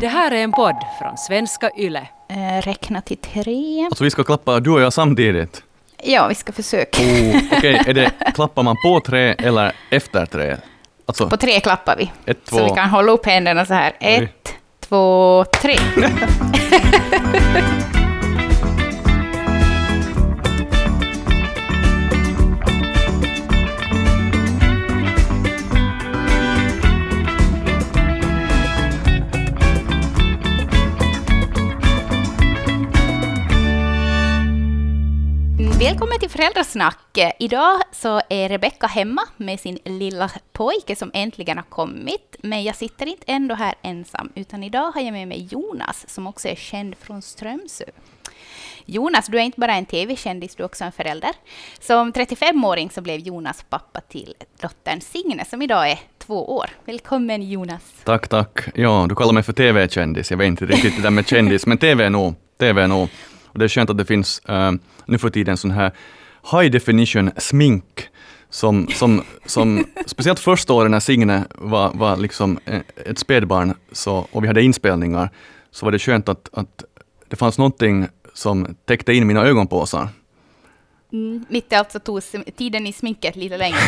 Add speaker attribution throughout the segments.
Speaker 1: Det här är en podd från svenska YLE.
Speaker 2: Eh, räkna till tre.
Speaker 3: Alltså vi ska klappa du och jag samtidigt.
Speaker 2: Ja, vi ska försöka.
Speaker 3: Oh, Okej, är det, klappar man på tre eller efter tre? Alltså,
Speaker 2: På tre klappar vi.
Speaker 3: ett,
Speaker 2: Så vi
Speaker 3: två...
Speaker 2: kan hålla upp händerna så här.
Speaker 3: Oj.
Speaker 2: Ett, två, tre. Välkommen till Föräldrasnack. Idag så är Rebecka hemma med sin lilla pojke som äntligen har kommit. Men jag sitter inte ändå här ensam, utan idag har jag med mig Jonas som också är känd från Strömsö. Jonas, du är inte bara en tv-kändis, du är också en förälder. Som 35-åring så blev Jonas pappa till dottern Signe som idag är två år. Välkommen Jonas!
Speaker 3: Tack, tack. Ja, du kallar mig för TV-kändis. Jag vet inte riktigt det där med kändis, men TV är nog. TV är nog. Och det är skönt att det finns uh, nu för tiden sån här high definition smink som, som, som speciellt första året när Signe var, var liksom eh, ett spädbarn så, och vi hade inspelningar, så var det skönt att, att det fanns någonting som täckte in mina ögonpåsar.
Speaker 2: Mm, mitt i allt så tog tiden i sminket lite längre.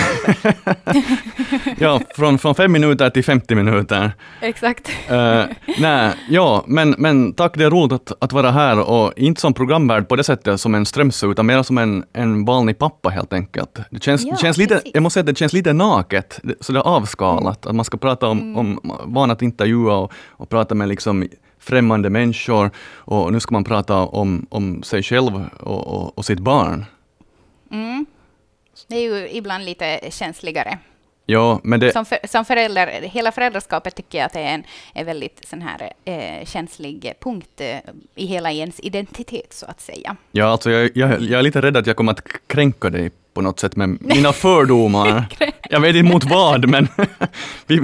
Speaker 3: Ja, från, från fem minuter till 50 minuter.
Speaker 2: Exakt.
Speaker 3: Uh, nej, ja, men, men tack, det är roligt att, att vara här och inte som programvärd på det sättet som en Strömsö, utan mer som en, en vanlig pappa helt enkelt. Det känns,
Speaker 2: Ja,
Speaker 3: känns lite, jag måste säga att det känns lite naket, det- sådär avskalat, att man ska prata om, om van att intervjua och, och prata med liksom främmande människor och nu ska man prata om, om sig själv och, och, och sitt barn.
Speaker 2: Mm. Det är ju ibland lite känsligare.
Speaker 3: Ja, men det,
Speaker 2: Som, för, som förälder, hela föräldraskapet tycker jag att det är en, en väldigt sån här, eh, känslig punkt eh, i hela ens identitet, så att säga.
Speaker 3: Ja, alltså jag, jag, jag är lite rädd att jag kommer att kränka dig på något sätt med mina fördomar. jag vet inte mot vad, men... vi,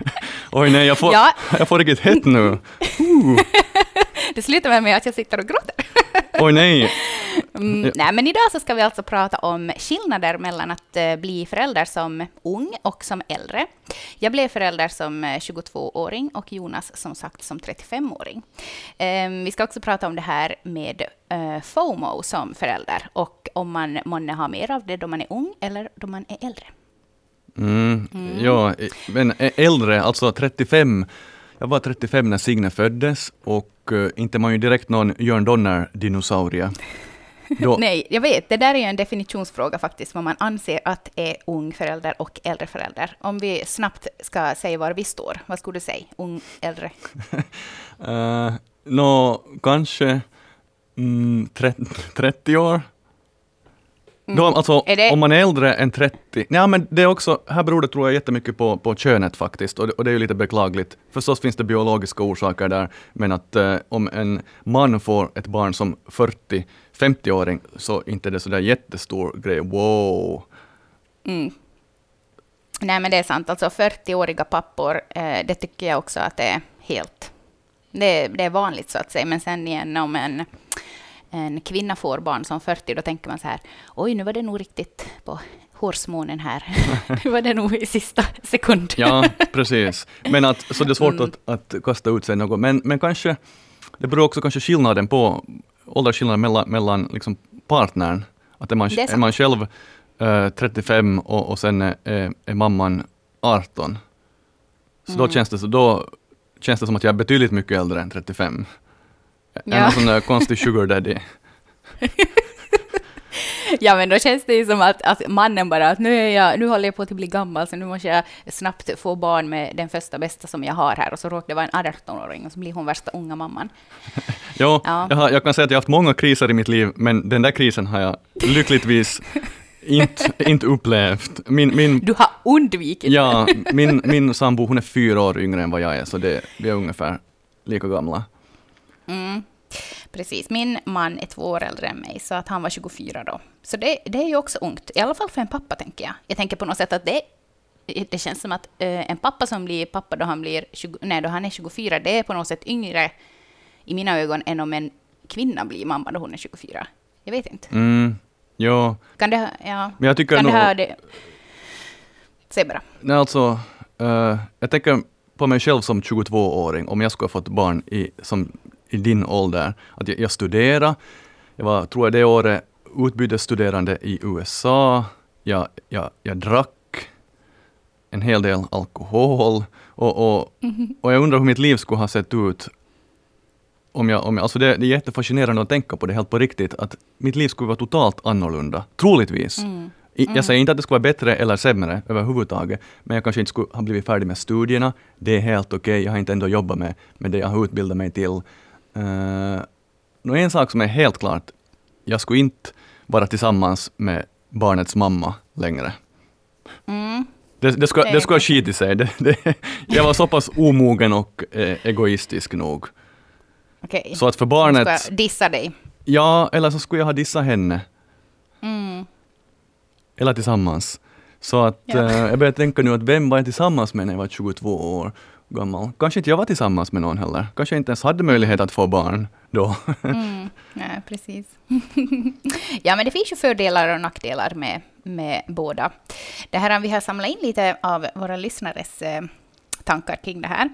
Speaker 3: oj nej, jag får,
Speaker 2: Ja.
Speaker 3: jag får riktigt hett nu.
Speaker 2: Det slutar med att jag sitter och gråter.
Speaker 3: Oj nej.
Speaker 2: Mm, nej, men idag så ska vi alltså prata om skillnader mellan att eh, bli förälder som ung och som äldre. Jag blev förälder som eh, 22-åring och Jonas som sagt som 35-åring. Eh, vi ska också prata om det här med eh, FOMO som förälder och om man månne har mer av det då man är ung eller då man är äldre.
Speaker 3: Mm, Ja, eh, men äldre, alltså 35. Jag var 35 när Signe föddes och uh, inte man ju direkt någon Jörn Donner-dinosaurie. Då,
Speaker 2: Nej, jag vet, det där är ju en definitionsfråga faktiskt, vad man anser att är ung förälder och äldre förälder. Om vi snabbt ska säga var vi står, vad skulle du säga? Ung, äldre?
Speaker 3: Uh, Nå, kanske mm, 30, 30 Då, alltså,
Speaker 2: Mm. Är det-
Speaker 3: om man är äldre än 30, ja, men det är också, här beror det tror jag jättemycket på, på könet faktiskt, och det, och det är ju lite beklagligt. Förstås finns det biologiska orsaker där, men att eh, om en man får ett barn som 40-50-åring, så inte är det sådär jättestor grej, wow.
Speaker 2: Mm. Nej, men det är sant. Alltså 40-åriga pappor, eh, det tycker jag också att det är helt... Det, det är vanligt så att säga. Men sen igen om en, en kvinna får barn som 40, då tänker man så här, oj, nu var det nog riktigt på hårsmånen här. nu var det nog i sista sekund.
Speaker 3: Ja, precis. Men att, så det är svårt
Speaker 2: Mm.
Speaker 3: att, att kasta ut sig något. Men, men kanske, det beror också kanske skillnaden på, åldersskillnaden mellan, mellan liksom partnern. Att är man,
Speaker 2: är
Speaker 3: är man själv eh, 35 och, och sen är, är, mamman 18. Så då,
Speaker 2: Mm.
Speaker 3: känns det, så då känns det som att jag är betydligt mycket äldre än 35. En
Speaker 2: Ja.
Speaker 3: sån där konstig sugar daddy.
Speaker 2: Ja, men då känns det ju som att, att mannen bara, att nu, är jag, nu håller jag på att bli gammal, så nu måste jag snabbt få barn med den första bästa som jag har här. Och så råkar det vara en 18-åring och så blir hon värsta unga mamman.
Speaker 3: Jo,
Speaker 2: Ja.
Speaker 3: jag, har, jag kan säga att jag har haft många kriser i mitt liv, men den där krisen har jag lyckligtvis inte, inte upplevt. Min, min,
Speaker 2: Du har undvikit
Speaker 3: ja, min, min sambo hon är fyra år yngre än vad jag är, så det, vi är ungefär lika gamla.
Speaker 2: Mm. Precis, min man är två år äldre än mig, så att han var 24 då. Så det, det är ju också ungt, i alla fall för en pappa tänker jag. Jag tänker på något sätt att det, det känns som att eh, en pappa som blir pappa då han, blir 20, nej, då han är 24, det är på något sätt yngre i mina ögon än om en kvinna blir mamma då hon är 24. Jag vet inte.
Speaker 3: Mm, ja,
Speaker 2: Kan det, ja,
Speaker 3: men jag tycker
Speaker 2: kan det
Speaker 3: nog...
Speaker 2: ha det... Säg bara.
Speaker 3: Nej, alltså, eh, jag tänker på mig själv som 22-åring, om jag skulle ha fått barn i, som, i din ålder, att jag, jag studerade, jag var, tror jag det året, utbytesstuderande i USA, jag, jag, jag drack en hel del alkohol och, och, och jag undrar hur mitt liv skulle ha sett ut om jag, om jag, alltså det, det är jättefascinerande att tänka på det helt på riktigt, att mitt liv skulle vara totalt annorlunda, troligtvis.
Speaker 2: Mm.
Speaker 3: I- Jag säger inte att det skulle vara bättre eller sämre överhuvudtaget, men jag kanske inte skulle ha blivit färdig med studierna. Det är helt okej, jag har inte ändå jobbat med, med det jag har utbildat mig till. Uh, en sak som är helt klart, jag skulle inte vara tillsammans med barnets mamma längre.
Speaker 2: Mm.
Speaker 3: Det, det, skulle,
Speaker 2: Det
Speaker 3: skulle ha skitit sig. Det, det, jag var så pass omogen och eh, egoistisk nog.
Speaker 2: Okej.
Speaker 3: Så att för
Speaker 2: Ska
Speaker 3: barnet,
Speaker 2: jag dissa dig?
Speaker 3: ja, eller så skulle jag ha dissat henne.
Speaker 2: Mm.
Speaker 3: Eller tillsammans. Så att
Speaker 2: Ja.
Speaker 3: eh, jag börjar tänka nu att vem var jag tillsammans med när jag var 22 år gammal? Kanske inte jag var tillsammans med någon heller. Kanske jag inte ens hade möjlighet att få barn då.
Speaker 2: Mm. nej, precis. ja, men det finns ju fördelar och nackdelar med, med båda. Det här, vi har samlat in lite av våra lyssnares eh, tankar kring det här.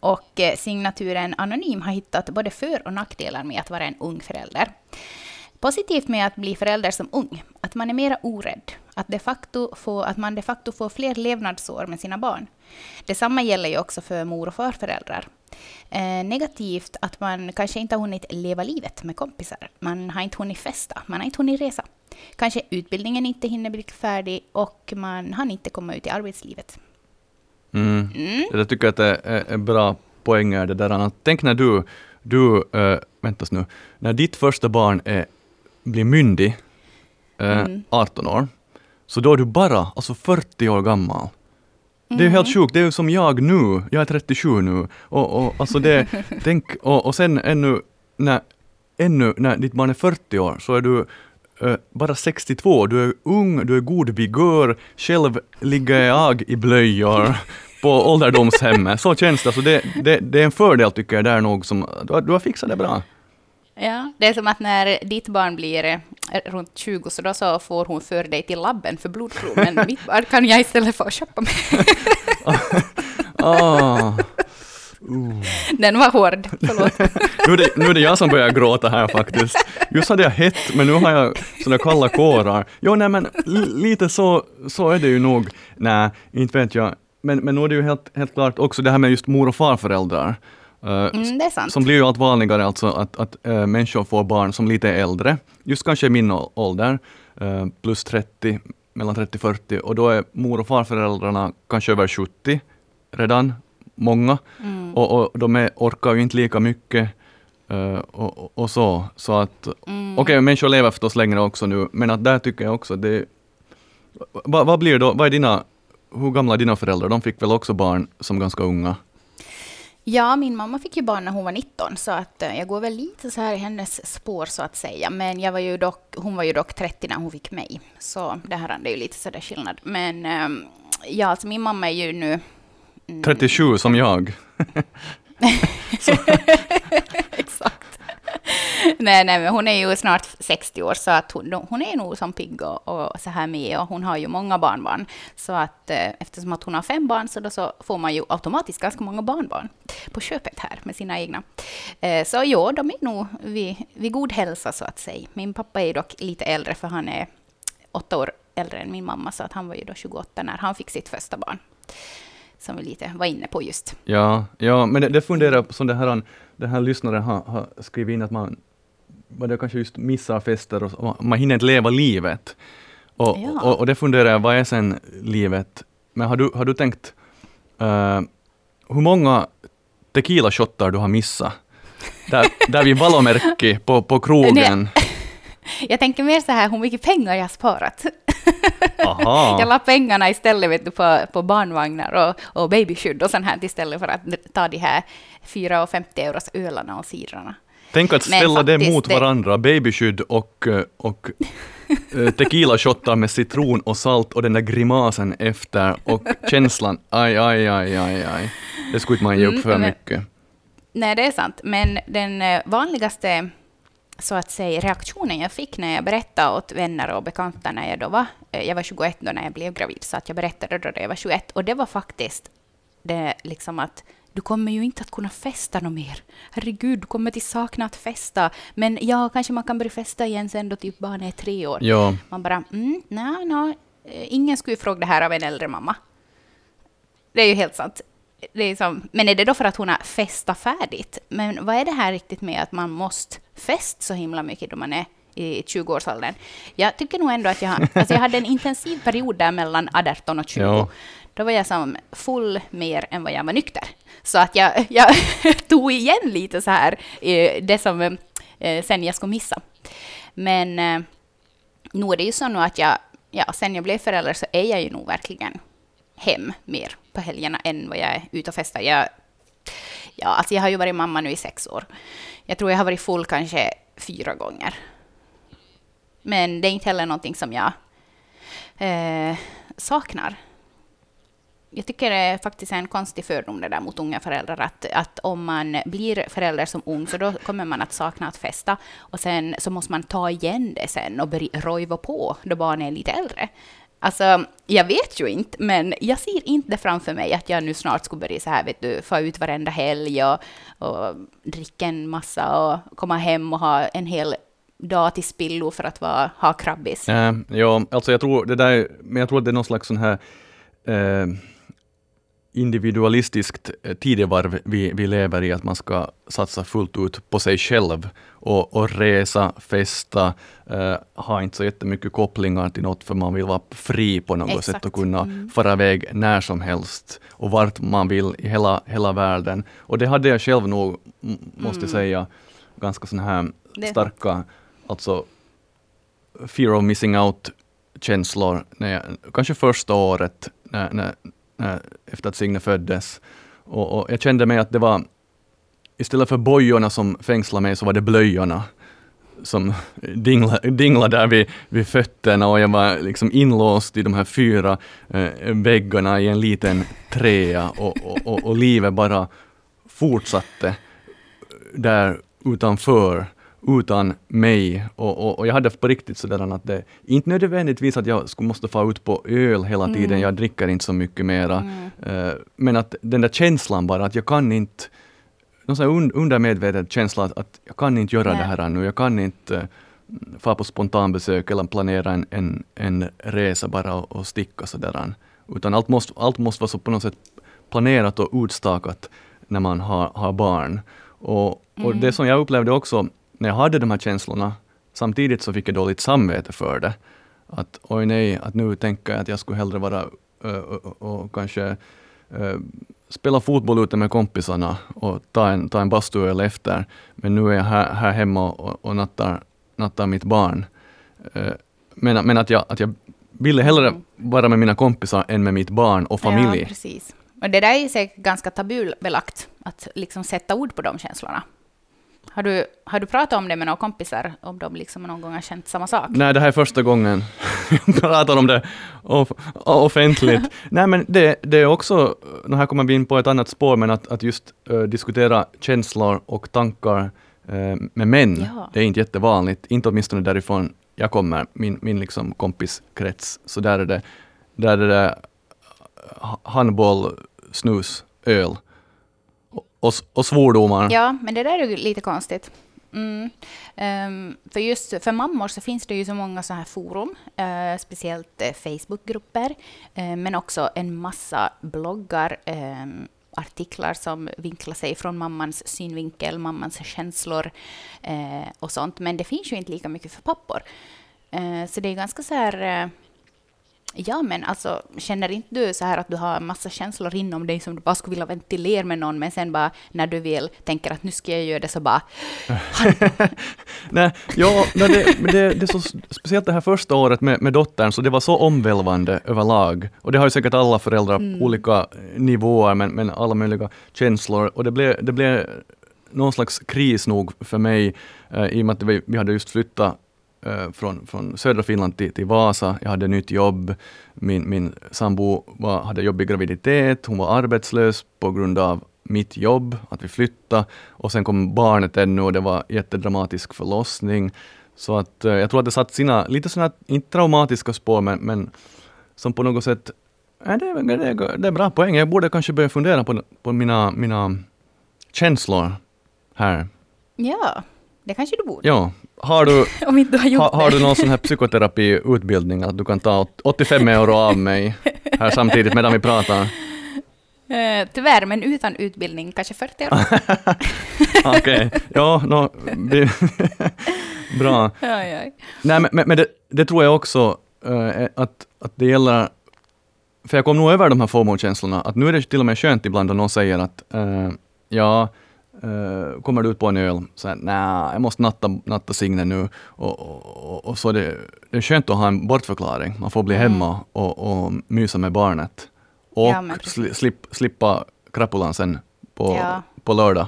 Speaker 2: Och eh, signaturen Anonym har hittat både för och nackdelar med att vara en ung förälder. Positivt med att bli förälder som ung, att man är mera orädd, att, de facto få, att man de facto får fler levnadsår med sina barn. Detsamma gäller ju också för mor och farföräldrar. Eh, negativt att man kanske inte har hunnit leva livet med kompisar. Man har inte hunnit festa, man har inte hunnit resa. Kanske utbildningen inte hinner bli färdig och man har inte komma ut i arbetslivet.
Speaker 3: Mm.
Speaker 2: Mm.
Speaker 3: Det där tycker jag att det är, bra poänger. Det där. Tänk när du, du äh, väntas nu, när ditt första barn är, blir myndig, eh,
Speaker 2: Mm.
Speaker 3: 18 år, så då är du bara alltså 40 år gammal. Det är ju
Speaker 2: Mm.
Speaker 3: helt sjukt, det är ju som jag nu, jag är 37 nu. Och, och, alltså det, tänk, och, och sen ännu när, ännu när ditt barn är 40 år så är du eh, bara 62, du är ung, du är god vigör, själv ligger jag i blöjor på ålderdomshemmet. Så känns det. Så det, det, det är en fördel tycker jag där nog, som, du, har, du har fixat det bra.
Speaker 2: Ja, det är som att när ditt barn blir eh, runt 20 så då så får hon för dig till labben för blodprov, men mitt barn kan jag istället få köpa med.
Speaker 3: Ah.
Speaker 2: Den var hård, förlåt.
Speaker 3: Nu är, det, nu är det jag som börjar gråta här faktiskt. Just hade jag hett, men nu har jag sådana kalla kårar. Jo, nej men li- lite så, så är det ju nog. Nej, inte vet jag. Men, men nu är det ju helt, helt klart också det här med just mor och farföräldrar. Uh,
Speaker 2: Mm, det är sant.
Speaker 3: som blir ju allt vanligare alltså att, att äh, människor får barn som lite är äldre. Just kanske i min ålder, äh, plus 30, mellan 30 och 40. Och då är mor och farföräldrarna kanske över 70 redan, många.
Speaker 2: Mm.
Speaker 3: Och, och de är, orkar ju inte lika mycket eh, och, och, så. så att,
Speaker 2: Mm.
Speaker 3: Okej, människor lever förstås längre också nu, men att där tycker jag också det... Vad, vad blir då, vad är dina, hur gamla är dina föräldrar? De fick väl också barn som ganska unga?
Speaker 2: Ja, min mamma fick ju barn när hon var 19, så att eh, jag går väl lite så här i hennes spår så att säga. Men jag var ju dock, hon var ju dock 30 när hon fick mig, så det här är ju lite så där skillnad. Men ehm, ja, alltså min mamma är ju nu... mm,
Speaker 3: 37 som jag.
Speaker 2: Exakt. nej, nej, men hon är ju snart 60 år, så att hon, hon är nog som pigg och, och så här med, och hon har ju många barnbarn. Så att eh, eftersom att hon har fem barn, så, då så får man ju automatiskt ganska många barnbarn på köpet här med sina egna. Eh, så ja, de är nog vid, vid god hälsa, så att säga. Min pappa är dock lite äldre, för han är åtta år äldre än min mamma, så att han var ju då 28 när han fick sitt första barn. Som vi lite var inne på just.
Speaker 3: Ja, ja men det, det funderar på som det här, den här lyssnaren har, har skrivit in att man det kanske just missar fester och man hinner inte leva livet. Och,
Speaker 2: Ja.
Speaker 3: och, och det funderar jag, vad är sen livet? Men har du, har du tänkt eh, hur många tequila-shottar du har missat? Där, där vid Valomerkki på, på krogen.
Speaker 2: Jag tänker mer så här, hur mycket pengar jag har sparat.
Speaker 3: Aha.
Speaker 2: Jag la pengarna istället vet du, på, på barnvagnar och, och babyskydd och sånt här istället för att ta de här 4,50 euros ölarna och cidrarna.
Speaker 3: Tänk att ställa det mot
Speaker 2: det-
Speaker 3: varandra, babyskydd och, eh, och eh, tequila-shottar med citron och salt och den där grimasen efter och känslan, aj, aj, aj, aj, aj. Det skulle man ge upp
Speaker 2: Mm,
Speaker 3: för
Speaker 2: men-
Speaker 3: mycket.
Speaker 2: Nej, det är sant. Men den eh, vanligaste så att säga, reaktionen jag fick när jag berättade åt vänner och bekanta när jag då var, eh, jag var 21 då när jag blev gravid, så att jag berättade då när jag var 21, och det var faktiskt det liksom att du kommer ju inte att kunna festa något mer. Herregud, du kommer till sakna att festa. Men ja, kanske man kan börja festa igen sen då typ barnet är tre år.
Speaker 3: Ja,
Speaker 2: Man bara, mm, nej, nej, eh, ingen skulle ju fråga det här av en äldre mamma. Det är ju helt sant. Det är som, men är det då för att hon har festat färdigt? Men vad är det här riktigt med att man måste fest så himla mycket då man är i 20-årsåldern? Jag tycker nog ändå att jag, alltså jag hade en intensiv period där mellan 18 och 20.
Speaker 3: Ja.
Speaker 2: Då var jag som full mer än vad jag var nykter. Så att jag, jag tog igen lite så här, eh, det som eh, sen jag skulle missa. Men eh, nu är det ju så nu att jag, ja, sen jag blev förälder så är jag ju nog verkligen hem mer på helgerna än vad jag är ute och festar. Jag, ja, alltså jag har ju varit mamma nu i sex år. Jag tror jag har varit full kanske fyra gånger. Men det är inte heller någonting som jag eh, saknar. Jag tycker det är faktiskt en konstig fördom det där mot unga föräldrar, att, att om man blir förälder som ung så då kommer man att sakna att festa och sen så måste man ta igen det sen och börja rojva på då barnet är lite äldre. Alltså, jag vet ju inte, men jag ser inte framför mig att jag nu snart skulle börja så här, vet du, få ut varenda helg och, och dricka en massa och komma hem och ha en hel dag till spillo för att vara, ha krabbis.
Speaker 3: äh, ja, alltså jag tror det där, men jag tror att det är någon slags sån här eh, individualistiskt eh, tidevarv vi, vi lever i, att man ska satsa fullt ut på sig själv och, och resa, festa, eh, ha inte så jättemycket kopplingar till något, för man vill vara fri på något
Speaker 2: Exakt.
Speaker 3: sätt och kunna
Speaker 2: Mm.
Speaker 3: fara iväg när som helst och vart man vill i hela, hela världen. Och det hade jag själv nog, måste
Speaker 2: Mm.
Speaker 3: säga, ganska sådana här
Speaker 2: Det
Speaker 3: starka, alltså fear of missing out-känslor, när jag, kanske första året när, när, Eh, efter att Signe föddes. Och, och jag kände mig att det var, istället för bojorna som fängslade mig, så var det blöjorna som dinglade, dinglade där vid, vid fötterna. Och jag var liksom inlåst i de här fyra eh, väggarna i en liten trea. Och, och, och, och livet bara fortsatte där utanför utan mig. Och, och, och jag hade på riktigt sådär att det, inte nödvändigtvis att jag skulle måste få ut på öl hela tiden,
Speaker 2: Mm.
Speaker 3: jag dricker inte så mycket mera.
Speaker 2: Mm.
Speaker 3: Eh, men att den där känslan bara, att jag kan inte, någon sån un, undermedveten känsla att, att jag kan inte göra
Speaker 2: Nej.
Speaker 3: det här nu, jag kan inte uh, få på spontanbesök eller planera en, en, en resa bara och, och sticka sådär. Utan allt måste, allt måste vara så på något sätt planerat och utstakat när man har, har barn. Och, och
Speaker 2: Mm.
Speaker 3: det som jag upplevde också när jag hade de här känslorna, samtidigt så fick jag dåligt samvete för det. Att oj nej, att nu tänker jag att jag skulle hellre vara ö, och, och kanske spela fotboll ute med kompisarna och ta en, ta en bastuöl efter. Men nu är jag här, här hemma och, och nattar, nattar mitt barn. Men, men att, jag, att jag ville hellre vara med mina kompisar än med mitt barn och familj.
Speaker 2: Ja, precis. Och det där är säkert ganska tabubelagt, att liksom sätta ord på de känslorna. Har du, har du pratat om det med några kompisar, om de liksom någon gång har känt samma sak?
Speaker 3: Nej, det här är första gången jag pratar om det off offentligt. Nej, men det, det är också, nu här kommer vi in på ett annat spår, men att, att just eh, diskutera känslor och tankar eh, med män,
Speaker 2: Ja.
Speaker 3: det är inte jättevanligt. Inte åtminstone därifrån jag kommer, min, min liksom kompiskrets. Så där är det, där är det ha- handboll, snus, öl och, och, svordomar.
Speaker 2: Ja, men det där är ju lite konstigt. Mm. Um, för just för mammor så finns det ju så många sådana här forum, uh, speciellt uh, Facebookgrupper, uh, men också en massa bloggar, um, artiklar som vinklar sig från mammans synvinkel, mammans känslor och sånt. Men det finns ju inte lika mycket för pappor. Så det är ganska så här... Ja, men alltså, känner inte du så här att du har en massa känslor inom dig som du bara skulle vilja ventilera med någon, men sen bara när du vill tänker att nu ska jag göra det så bara...
Speaker 3: Nej, ja, nej, det, det, det är så speciellt det här första året med, med dottern, så det var så omvälvande överlag. Och det har ju säkert alla föräldrar
Speaker 2: Mm.
Speaker 3: på olika nivåer, men, men alla möjliga känslor. Och det blev, det blev någon slags kris nog för mig, eh, i och med att vi, vi hade just flyttat från, från södra Finland till, till Vasa. Jag hade nytt jobb. Min, min sambo var, hade jobbig graviditet. Hon var arbetslös på grund av mitt jobb, att vi flyttade. Och sen kom barnet ännu och det var jättedramatisk förlossning. Så att eh, jag tror att det satt sina, lite sådana, inte traumatiska spår, men, men som på något sätt Ja, det, är- det, är- det är bra poäng. Jag borde kanske börja fundera på, på mina, mina känslor här.
Speaker 2: Ja, det kanske du borde.
Speaker 3: Ja. Har du,
Speaker 2: Om inte du har gjort
Speaker 3: ha, har du någon sån här psykoterapiutbildning att du kan ta åt- 85 euro av mig här samtidigt medan vi pratar?
Speaker 2: Eh, tyvärr, men utan utbildning, kanske 40 år.
Speaker 3: Okej, ja, no, bra.
Speaker 2: Oj, oj.
Speaker 3: Nej, men, men det, det tror jag också eh, att, att det gäller, för jag kom nog över de här FOMO-känslorna, att nu är det till och med skönt ibland då någon säger att eh, ja, eh, kommer du ut på en öl, så nej, jag måste natta, natta Signe nu. Och, och, och, så det, det är skönt att ha en bortförklaring, man får bli
Speaker 2: Mm.
Speaker 3: hemma och, och mysa med barnet. Och
Speaker 2: Ja,
Speaker 3: sli, slip, slippa krapulan sen på,
Speaker 2: Ja.
Speaker 3: på lördag.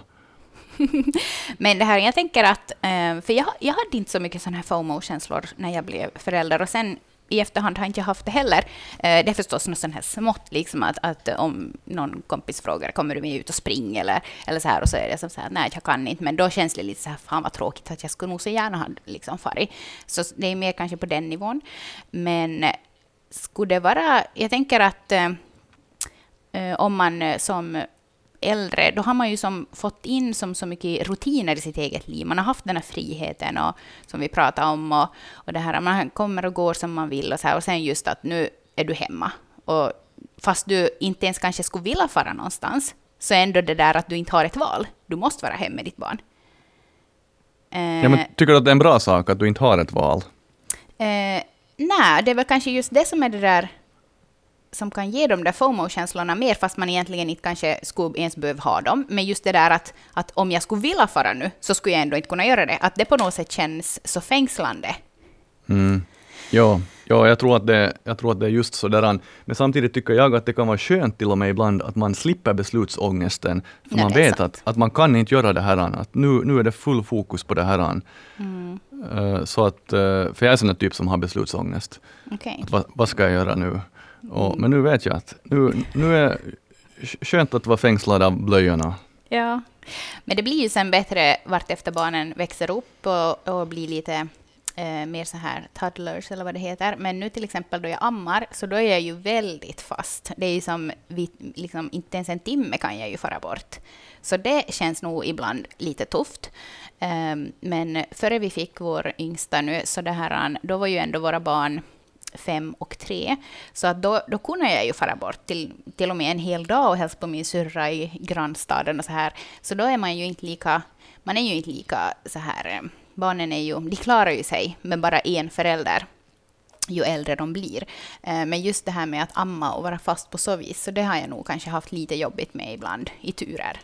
Speaker 2: Men det här, jag tänker att, eh, för jag, jag hade inte så mycket sådana här FOMO-känslor när jag blev förälder och sen i efterhand har jag inte haft det heller. Eh, Det är förstås något sånt här smått, liksom att, att om någon kompis frågar kommer du med ut och spring eller, eller så här och så är det som så här, nej jag kan inte, men då känns det lite så här, fan vad tråkigt att jag skulle nog så gärna ha liksom farit. Så det är mer kanske på den nivån. Men eh, skulle det vara, jag tänker att eh, eh om man eh, som äldre, då har man ju som fått in som så mycket rutiner i sitt eget liv. Man har haft den här friheten och, som vi pratade om och, och det här, man kommer och går som man vill och så här. Och sen just att nu är du hemma. Och fast du inte ens kanske skulle vilja fara någonstans, så ändå det där att du inte har ett val. Du måste vara hemma med ditt barn. Eh,
Speaker 3: Ja, men tycker du att det är en bra sak att du inte har ett val?
Speaker 2: Eh, nej, det är väl kanske just det som är det där som kan ge de där FOMO-känslorna mer, fast man egentligen inte kanske skulle ens behöva ha dem. Men just det där att, att om jag skulle vilja fara nu, så skulle jag ändå inte kunna göra det. Att det på något sätt känns så fängslande.
Speaker 3: Mm. Ja, ja jag, tror att det, jag tror att det är just sådär. Men samtidigt tycker jag att det kan vara skönt till och med ibland att man slipper beslutsångesten. För
Speaker 2: Ja,
Speaker 3: man vet
Speaker 2: sant.
Speaker 3: att, att man kan inte göra det här. Att nu, nu är det full fokus på det här.
Speaker 2: Mm.
Speaker 3: Eh, Så att, eh, för jag är sån där typ som har beslutsångest.
Speaker 2: Okej.
Speaker 3: Att vad, vad ska jag göra nu? Mm. Och,
Speaker 2: Mm.
Speaker 3: men nu vet jag att nu, nu är skönt att vara fängslad av blöjorna.
Speaker 2: Ja. Men det blir ju sen bättre vartefter barnen växer upp och, och blir lite eh, mer så här toddlers eller vad det heter. Men nu till exempel då jag ammar, så då är jag ju väldigt fast. Det är ju som, vi, liksom, inte ens en timme kan jag ju fara bort. Så det känns nog ibland lite tufft. Eh, men före vi fick vår yngsta nu, så det här, då var ju ändå våra barn fem och tre. Så att då, då kunde jag ju fara bort till, till och med en hel dag och hälsa på min syrra i grannstaden och så här. Så då är man ju inte lika, man är ju inte lika så här, eh, barnen är ju, de klarar ju sig med bara en förälder ju äldre de blir. Eh, men just det här med att amma och vara fast på så vis, så det har jag nog kanske haft lite jobbigt med ibland i turer.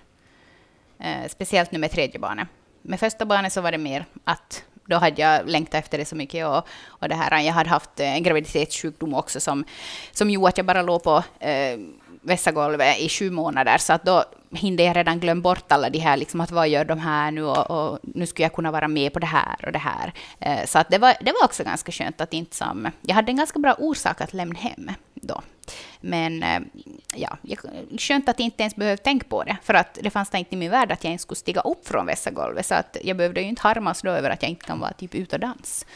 Speaker 2: Eh, speciellt nu med tredje barnet. Med första barnet så var det mer att då hade jag längtat efter det så mycket och, och det här, jag hade haft eh, en graviditetssjukdom också som, som gjorde att jag bara låg på eh, vässagolvet i sju månader, så att då hinner jag redan glömma bort alla de här, liksom att vad gör de här nu och, och nu skulle jag kunna vara med på det här och det här. Eh, så att det var, det var också ganska skönt att inte som, jag hade en ganska bra orsak att lämna hem då. Men eh, ja, jag, skönt att jag inte ens behövde tänka på det, för att det fanns inte i min värld att jag ens skulle stiga upp från vässagolvet, så att jag behövde ju inte harmas då över att jag inte kan vara typ ute och dans.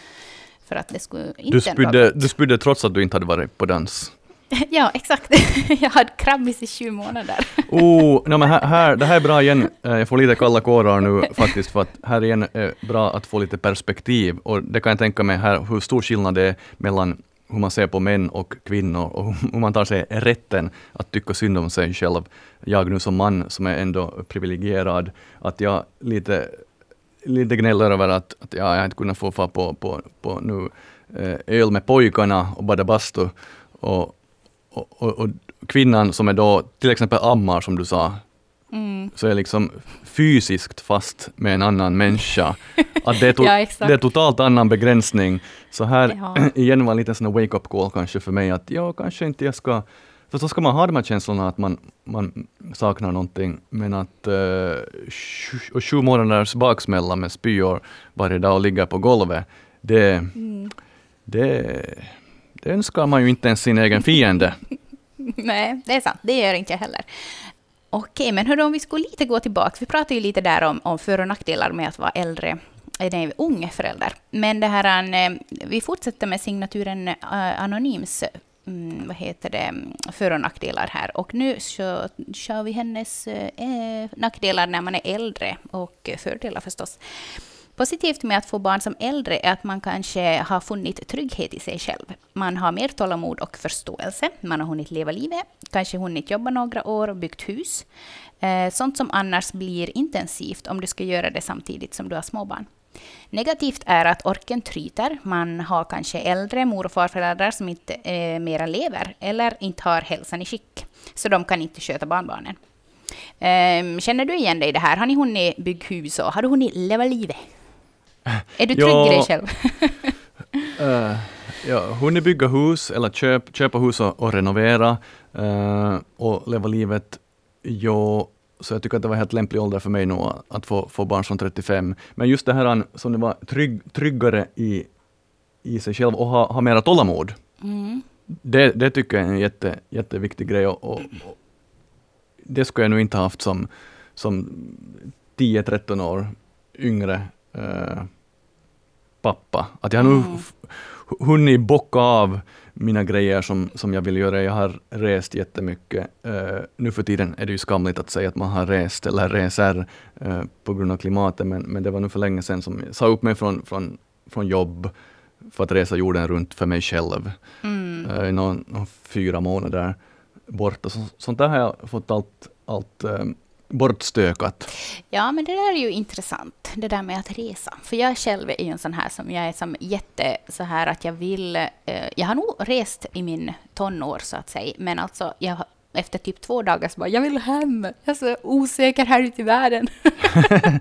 Speaker 2: För att det skulle inte
Speaker 3: Du spydde, du spydde trots att du inte hade varit på dans.
Speaker 2: Ja, exakt. jag hade krabbis i sju månader.
Speaker 3: Oh, no, men här, här, det här är bra igen. Eh, Jag får lite kalla kårar nu faktiskt, för att här igen är bra att få lite perspektiv. Och det kan jag tänka mig här, hur stor skillnad det är mellan hur man ser på män och kvinnor och hur man tar sig rätten att tycka synd om sig själv. Jag nu som man som är ändå privilegierad, att jag lite, lite gnäller över att, att jag inte kunnat få fara på, på, på nu, eh, öl med pojkarna och bada bastu. Och, och, och, och kvinnan som är då till exempel ammar som du sa,
Speaker 2: Mm.
Speaker 3: så är liksom fysiskt fast med en annan människa. Att det, är to-
Speaker 2: Ja,
Speaker 3: det är totalt annan begränsning. Så här
Speaker 2: Ja.
Speaker 3: igen var en liten sån wake-up call kanske för mig att ja, kanske inte jag ska för så ska man ha de här känslorna att man, man saknar någonting, men att uh, sju, och sju månaders baksmälla med spyor varje dag och ligga på golvet, det,
Speaker 2: Mm.
Speaker 3: det, det önskar man ju inte ens sin egen fiende.
Speaker 2: Nej, det är sant. Det gör inte jag heller. Okej, men hörru, om vi skulle lite gå tillbaka. Vi pratade ju lite där om, om för och nackdelar med att vara äldre, nej, ung förälder. Men det här, eh, vi fortsätter med signaturen eh, Anonyms mm, vad heter det, för och nackdelar här. Och nu så kör vi hennes eh, nackdelar när man är äldre och fördelar förstås. Positivt med att få barn som äldre är att man kanske har funnit trygghet i sig själv. Man har mer tålamod och förståelse. Man har hunnit leva livet, kanske hunnit jobba några år och byggt hus. Eh, sånt som annars blir intensivt om du ska göra det samtidigt som du har småbarn. Negativt är att orken tryter. Man har kanske äldre mor och farföräldrar som inte eh, mera lever eller inte har hälsan i skick, så de kan inte sköta barnbarnen. Eh, känner du igen dig i det här? Har ni hunnit bygga hus och har du hunnit leva livet? Är du trygg
Speaker 3: Ja.
Speaker 2: i dig själv?
Speaker 3: Uh, ja, hunnit bygga hus eller köp, köpa hus och, och renovera eh, och leva livet. Ja, så jag tycker att det var helt lämplig ålder för mig nu att- få, få barn som 35. Men just det här som det var trygg, tryggare i, i sig själv och ha, ha mera tålamod.
Speaker 2: Mm.
Speaker 3: Det, det tycker jag är en jätte, jätteviktig grej. Och, och, och det skulle jag nog inte haft som, som 10-13 år yngre eh, pappa. Att jag har
Speaker 2: Mm.
Speaker 3: f- hunnit bocka av mina grejer som, som jag vill göra. Jag har rest jättemycket. Uh, nu för tiden är det ju skamligt att säga att man har rest eller reser eh, på grund av klimatet, men, men det var nu för länge sedan som jag sa upp mig från, från, från jobb för att resa jorden runt för mig själv
Speaker 2: Mm.
Speaker 3: i någon, någon fyra månader borta. Så, sånt där har jag fått allt, allt eh, bortstökat.
Speaker 2: Ja, men det där är ju intressant, det där med att resa. För jag själv är ju en sån här som jag är som jätte så här att jag vill... Eh, jag har nog rest i min tonår så att säga, men alltså jag, efter typ två dagar så bara, jag vill hem. Jag är så osäker här ute i världen.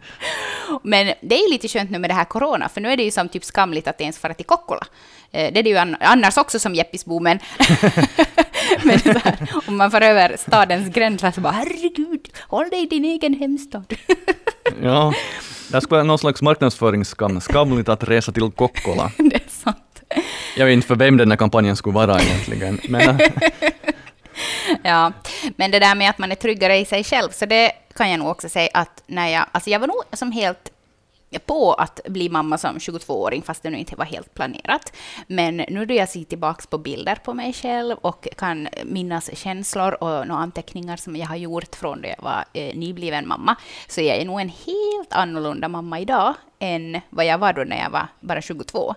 Speaker 2: men det är lite skönt nu med det här corona, för nu är det ju som typ skamligt att ens fara till Kokkola. Eh, det är det ju an- annars också som Jeppisbo, men, men här, om man får över stadens gränser så bara, herregud, håll dig i din egen hemstad.
Speaker 3: Ja, det skulle vara någon slags marknadsföringsskam. Skamligt att resa till Kokkola.
Speaker 2: det är sant.
Speaker 3: Jag vet inte för vem den här kampanjen skulle vara egentligen. Men,
Speaker 2: Ja, men det där med att man är tryggare i sig själv, så det kan jag nog också säga att när jag, alltså jag var nog som helt på att bli mamma som 22-åring, fast det nu inte var helt planerat. Men nu då jag ser tillbaka på bilder på mig själv och kan minnas känslor och några anteckningar som jag har gjort från då jag var eh, nybliven mamma, så jag är nog en helt annorlunda mamma idag än vad jag var då när jag var bara 22.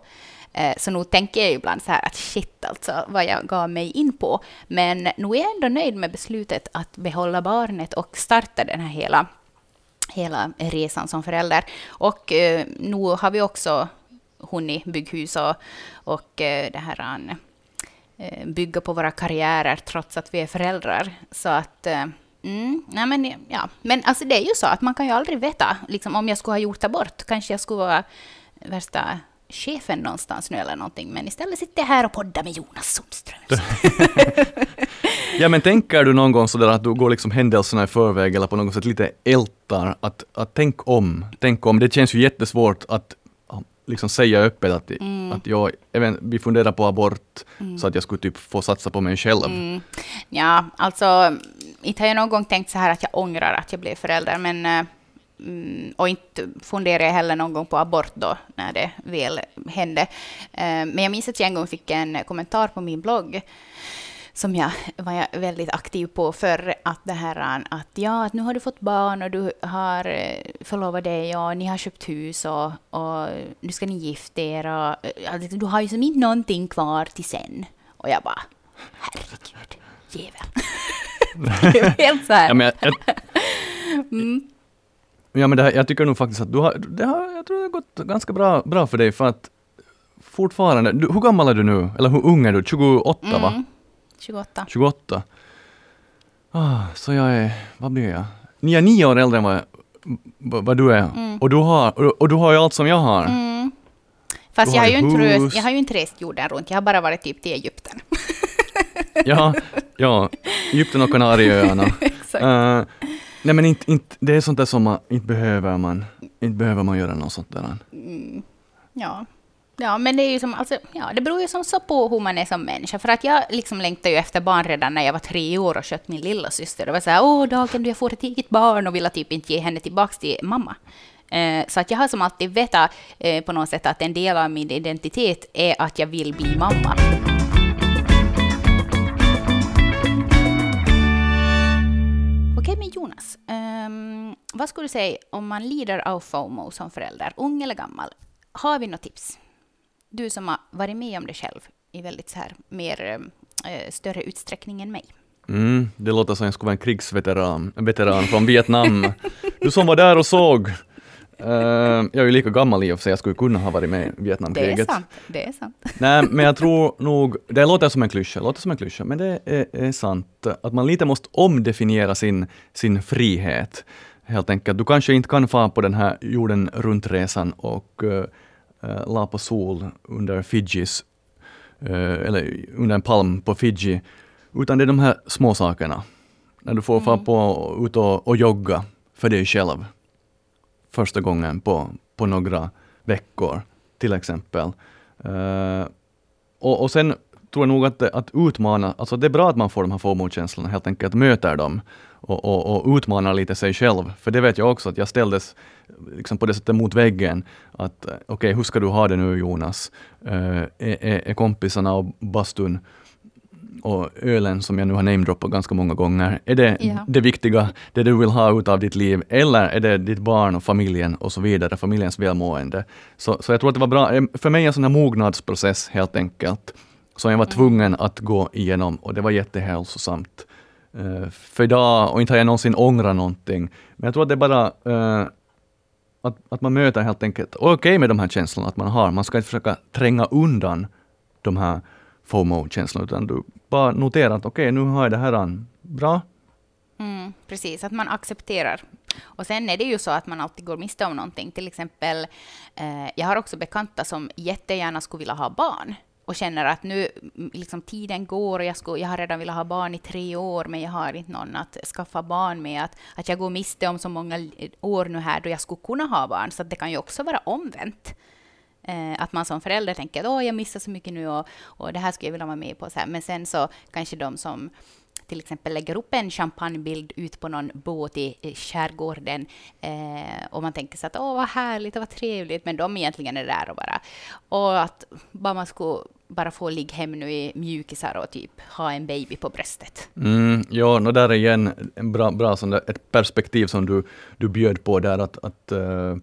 Speaker 2: Eh, så nog tänker jag ibland så här att shit alltså, vad jag gav mig in på. Men nu är jag ändå nöjd med beslutet att behålla barnet och starta den här hela, hela resan som förälder. Och eh, nu har vi också hunnit bygga hus och, och eh, det här eh, bygga på våra karriärer trots att vi är föräldrar. Så att eh, Mm, nej men, ja. men alltså det är ju så att man kan ju aldrig veta. Liksom, om jag skulle ha gjort abort kanske jag skulle vara värsta chefen någonstans nu eller någonting. Men istället sitter jag här och poddar med Jonas Sundström.
Speaker 3: ja, men tänker du någon gång sådär att du går liksom händelserna i förväg eller på något sätt lite ältar att, att tänk om, tänk om. Det känns ju jättesvårt att liksom säga öppet att, att jag, även, vi funderar på abort så att jag skulle typ få satsa på mig själv.
Speaker 2: Mm. Ja, alltså, inte har jag någon gång tänkt så här att jag ångrar att jag blev förälder, men eh, mm, och inte funderar jag heller någon gång på abort då, när det väl hände. Eh, Men jag minns att jag en gång fick en kommentar på min blogg som jag var jag väldigt aktiv på för att det här att ja, att nu har du fått barn och du har eh, förlovat dig och ni har köpt hus och, och nu ska ni gifta er och ja, liksom, du har ju som inte någonting kvar till sen. Och jag bara, herregud, jävel. det är helt så här.
Speaker 3: Ja, men jag, jag,
Speaker 2: Mm.
Speaker 3: Ja, men det här, jag tycker nog faktiskt att du har, det har, jag tror det har gått ganska bra, bra för dig för att fortfarande, du, hur gammal är du nu? Eller hur ung är du? 28 va?
Speaker 2: Mm. 28.
Speaker 3: 28. Ah, så jag är, vad blir jag? Ni är nio år äldre än vad, vad, du är. Och, du har, och, du har ju allt som jag har.
Speaker 2: Mm. Fast jag
Speaker 3: har
Speaker 2: har, ju inte jag har ju inte rest jorden runt, jag har bara varit typ till Egypten.
Speaker 3: Ja, ja, Egypten och Kanarieöarna.
Speaker 2: Exakt.
Speaker 3: Eh, nej men inte, inte, det är sånt där som man, inte behöver man, inte behöver man göra något sånt där. Mm.
Speaker 2: Ja. Ja, men det är ju som, alltså, ja, det beror ju som så på hur man är som människa. För att jag liksom längtade ju efter barn redan när jag var tre år och skötte min lilla syster. Det var så här, åh, dagen då jag får ett eget barn och ville typ inte ge henne tillbaka till mamma. Eh, så att jag har som alltid vetat eh, på något sätt att en del av min identitet är att jag vill bli mamma. Men Jonas. Um, vad skulle du säga om man lider av FOMO som förälder, ung eller gammal? Har vi något tips? Du som har varit med om det själv i väldigt så här, mer uh, större utsträckning än mig.
Speaker 3: Mm, det låter som jag skulle vara en krigsveteran veteran från Vietnam. Du som var där och såg. Uh, jag är ju lika gammal i och för sig, jag skulle kunna ha varit med i Vietnamkriget.
Speaker 2: Det är sant. Det är sant.
Speaker 3: Nej, men jag tror nog, det låter som en klyscha, låter som en klyscha, men det är, är, sant att man lite måste omdefiniera sin, sin frihet. Helt enkelt, du kanske inte kan få på den här jorden runt-resan och uh, la på sol under Fidjis, uh, eller under en palm på Fiji, utan det är de här små sakerna. När du får mm. få på, ut och, och jogga för dig själv första gången på, på några veckor, till exempel. Uh, och, och sen tror jag nog att, att utmana, alltså det är bra att man får de här FOMO-känslorna, helt enkelt möter dem och, och, och utmanar lite sig själv. För det vet jag också att jag ställdes liksom på det sättet mot väggen. Att eh, okej, okay, hur ska du ha det nu Jonas? Uh, är, är, är kompisarna och bastun och ölen som jag nu har namedroppat ganska många gånger, är det ja. det viktiga, det du vill ha ut av ditt liv, eller är det ditt barn och familjen och så vidare, familjens välmående? Så, så jag tror att det var bra, för mig en sån här mognadsprocess helt enkelt, som jag var mm. tvungen att gå igenom och det var jättehälsosamt. Uh, för idag, och inte har jag någonsin ångrat någonting, men jag tror att det är bara uh, att, att man möter helt enkelt, okej okay med de här känslorna att man har, man ska inte försöka tränga undan de här FOMO-känslorna, utan du bara notera att okej, okay, nu har jag det här bra.
Speaker 2: Mm, precis, att man accepterar. Och sen är det ju så att man alltid går miste om någonting. Till exempel, eh, jag har också bekanta som jättegärna skulle vilja ha barn och känner att nu liksom tiden går och jag, skulle, jag har redan velat ha barn i tre år, men jag har inte någon att skaffa barn med. Att, att jag går miste om så många år nu här då jag skulle kunna ha barn. Så det kan ju också vara omvänt. Eh, att man som förälder tänker att Åh, jag missar så mycket nu och, och det här skulle jag vilja vara med på. Så här. Men sen så kanske de som till exempel lägger upp en champagnebild ut på någon båt i skärgården eh, och man tänker så att åh vad härligt och vad trevligt, men de egentligen är där och bara och att bara man skulle bara få ligga hem nu i mjukisar och typ ha en baby på bröstet.
Speaker 3: Mm, ja, och där är igen en bra, bra sån där, ett perspektiv som du, du bjöd på där att, att uh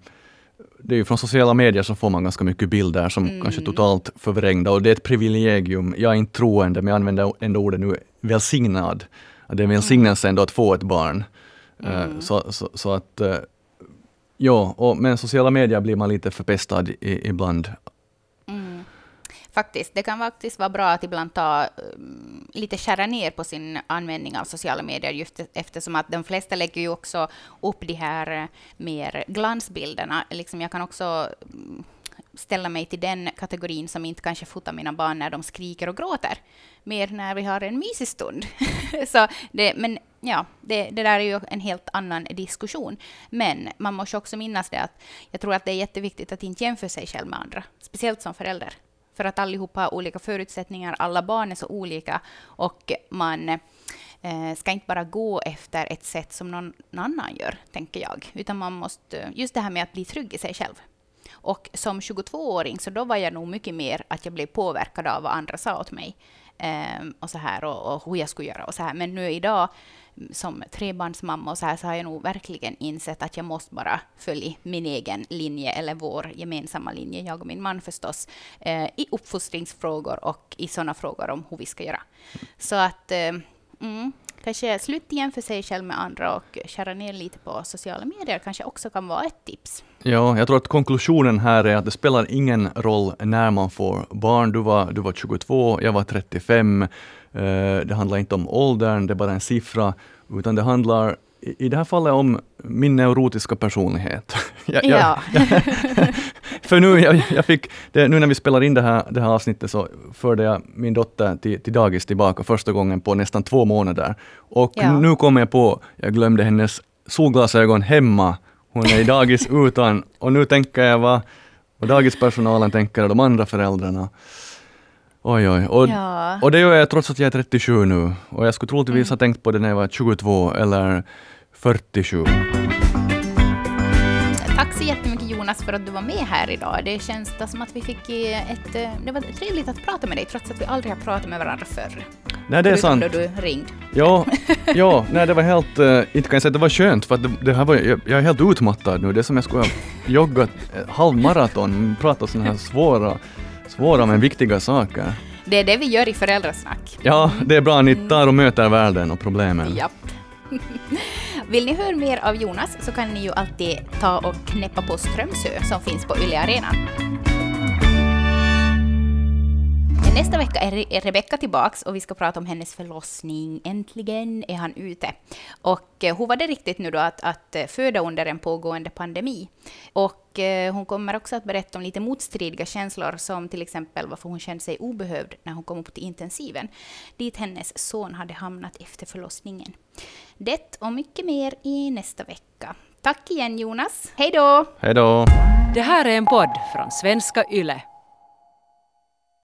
Speaker 3: det är ju från sociala medier så får man ganska mycket bilder som mm. kanske är totalt förvrängda och det är ett privilegium. Jag är inte troende, men jag använder ändå ordet nu välsignad. Det är en välsignelse ändå att få ett barn. Eh, mm. Så, så, så, att eh, Ja, och med sociala medier blir man lite förpestad i, ibland
Speaker 2: faktiskt, det kan faktiskt vara bra att ibland ta um, lite skära ner på sin användning av sociala medier, just eftersom att de flesta lägger ju också upp de här eh, mer glansbilderna. Liksom jag kan också um, ställa mig till den kategorin som inte kanske fotar mina barn när de skriker och gråter, mer när vi har en mysig stund. Så det, men ja, det, det, där är ju en helt annan diskussion. Men man måste också minnas det att jag tror att det är jätteviktigt att inte jämföra sig själv med andra, speciellt som förälder för att allihopa har olika förutsättningar, alla barn är så olika och man eh, ska inte bara gå efter ett sätt som någon annan gör, tänker jag, utan man måste, just det här med att bli trygg i sig själv. Och som 22-åring så då var jag nog mycket mer att jag blev påverkad av vad andra sa åt mig eh, och så här och, och hur jag skulle göra och så här. Men nu idag som trebarnsmamma och så här så har jag nog verkligen insett att jag måste bara följa min egen linje eller vår gemensamma linje, jag och min man förstås, eh, i uppfostringsfrågor och i sådana frågor om hur vi ska göra. Så att eh, mm, kanske sluta jämföra sig själv med andra och skära ner lite på sociala medier kanske också kan vara ett tips.
Speaker 3: Ja, jag tror att konklusionen här är att det spelar ingen roll när man får barn. Du var, du var 22, jag var 35. Eh, det handlar inte om åldern, det är bara en siffra, utan det handlar i det här fallet om min neurotiska personlighet. jag, ja. jag, för nu, jag, jag fick, det, nu när vi spelar in det här, det här avsnittet så förde jag min dotter till, till dagis tillbaka första gången på nästan två månader. Och ja. nu kommer jag på, jag glömde hennes solglasögon hemma. Hon är i dagis utan, och nu tänker jag vad, vad dagispersonalen tänker och de andra föräldrarna. Oj, oj. Och, ja. och det gör jag trots att jag är 37 nu. Och jag skulle troligtvis mm. ha tänkt på det när jag var 22 eller 47.
Speaker 2: Tack så jättemycket Jonas för att du var med här idag. Det känns som att vi fick ett... Det var trevligt att prata med dig trots att vi aldrig har pratat med varandra förr.
Speaker 3: Nej, det är
Speaker 2: Förutom
Speaker 3: sant.
Speaker 2: då du ringde.
Speaker 3: Ja, ja nej, det var helt, uh, inte kan jag säga att det var skönt, för att det, det här var, jag, jag är helt utmattad nu. Det är som jag skulle ha joggat halvmaraton, pratat sådana här svåra, svåra men viktiga saker.
Speaker 2: Det är det vi gör i föräldrasnack.
Speaker 3: Ja, det är bra, ni tar och möter världen och problemen.
Speaker 2: Japp. Vill ni höra mer av Jonas så kan ni ju alltid ta och knäppa på Strömsö som finns på Yle Arenan. Nästa vecka är Re- är Rebecka tillbaks och vi ska prata om hennes förlossning. Äntligen är han ute. Och eh, hur var det riktigt nu då att, att eh, föda under en pågående pandemi? Och eh, hon kommer också att berätta om lite motstridiga känslor som till exempel varför hon kände sig obehövd när hon kom upp till intensiven, dit hennes son hade hamnat efter förlossningen. Det och mycket mer i nästa vecka. Tack igen Jonas. Hej då!
Speaker 3: Hej då!
Speaker 1: Det här är en podd från svenska YLE.